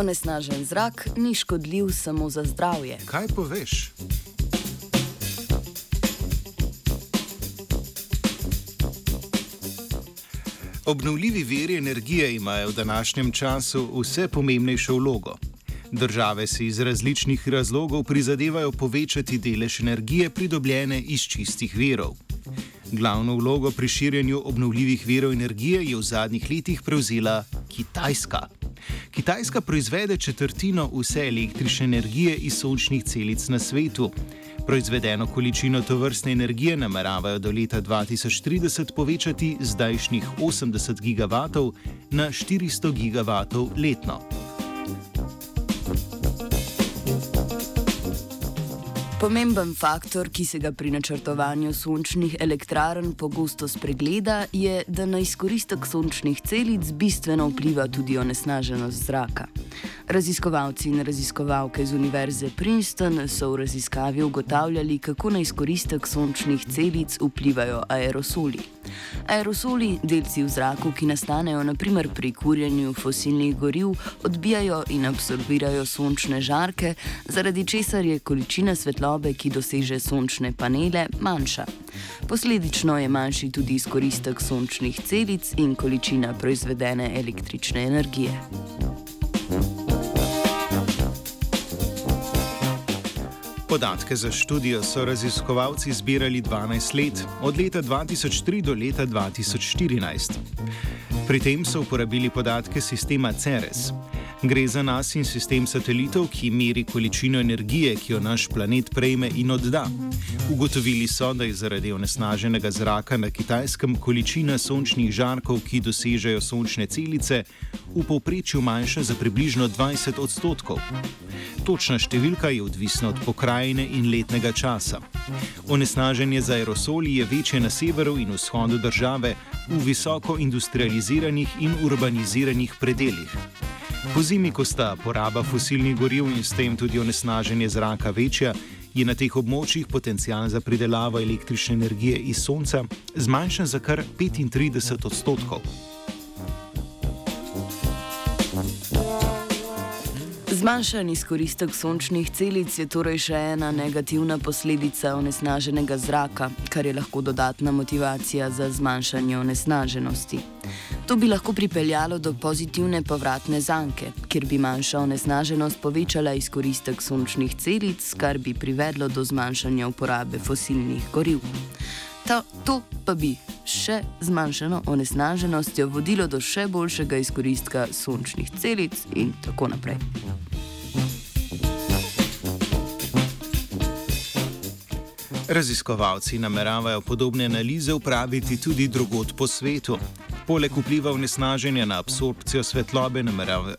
Onesnažen zrak ni škodljiv samo za zdravje. Kaj poveš? Obnovljivi veri energije imajo v današnjem času vse pomembnejšo vlogo. Države si iz različnih razlogov prizadevajo povečati delež energije pridobljene iz čistih verov. Glavno vlogo pri širjenju obnovljivih verov energije je v zadnjih letih prevzela Kitajska. Kitajska proizvede četrtino vse električne energije iz sončnih celic na svetu. Proizvedeno količino tovrstne energije nameravajo do leta 2030 povečati z zdajšnjih 80 gigavatov na 400 gigavatov letno. Pomemben faktor, ki se ga pri načrtovanju sončnih elektrarn pogosto spregleda, je, da na izkoristek sončnih celic bistveno vpliva tudi onesnaženost zraka. Raziskovalci in raziskovalke z Univerze Princeton so v raziskavi ugotavljali, kako na izkoristek sončnih celic vplivajo aerosoli. Aerosoli, delci v zraku, ki nastanejo naprimer pri kurjenju fosilnih goriv, odbijajo in absorbirajo sončne žarke, zaradi česar je količina svetlobe, ki doseže sončne panele, manjša. Posledično je manjši tudi izkoristek sončnih celic in količina proizvedene električne energije. Podatke za študijo so raziskovalci zbirali 12 let, od leta 2003 do leta 2014. Pri tem so uporabili podatke sistema CERES. Gre za nas in sistem satelitov, ki meri količino energije, ki jo naš planet prejme in odda. Ugotovili so, da je zaradi onesnaženega zraka na kitajskem količina sončnih žarkov, ki dosežejo sončne celice, v povprečju manjša za približno 20 odstotkov. Točna številka je odvisna od pokrajine in letnega časa. Onesnaženje z aerosoli je večje na severu in vzhodu države, v visoko industrializiranih in urbaniziranih predeljih. Po zimi, ko sta poraba fosilnih goriv in s tem tudi onesnaženje zraka večja, je na teh območjih potencial za pridelavo električne energije iz sonca zmanjšan za kar 35 odstotkov. Zmanjšan izkoristek sončnih celic je torej še ena negativna posledica onesnaženega zraka, kar je lahko dodatna motivacija za zmanjšanje onesnaženosti. To bi lahko pripeljalo do pozitivne povratne zanke, kjer bi manjša onesnaženost povečala izkoristek sončnih celic, kar bi privedlo do zmanjšanja uporabe fosilnih goriv. Ta, to pa bi še zmanjšano onesnaženostjo vodilo do še boljšega izkoristka sončnih celic in tako naprej. Raziskovalci nameravajo podobne analize upraviti tudi drugot po svetu. Poleg vpliva vnesnaženja na absorpcijo svetlobe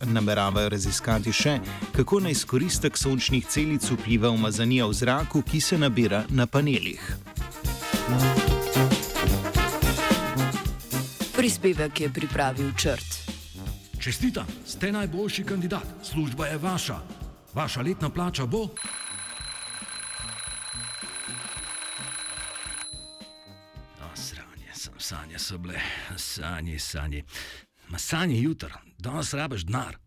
nameravajo raziskati še, kako na izkoristek sončnih celic vpliva umazanija v zraku, ki se nabira na panelih. Prispevek je pripravil črt. Čestitam, ste najboljši kandidat, služba je vaša. Vaša letna plača bo. Sanje so bile, sanje, sanje. Ma sanje jutr, danes rabiš denar.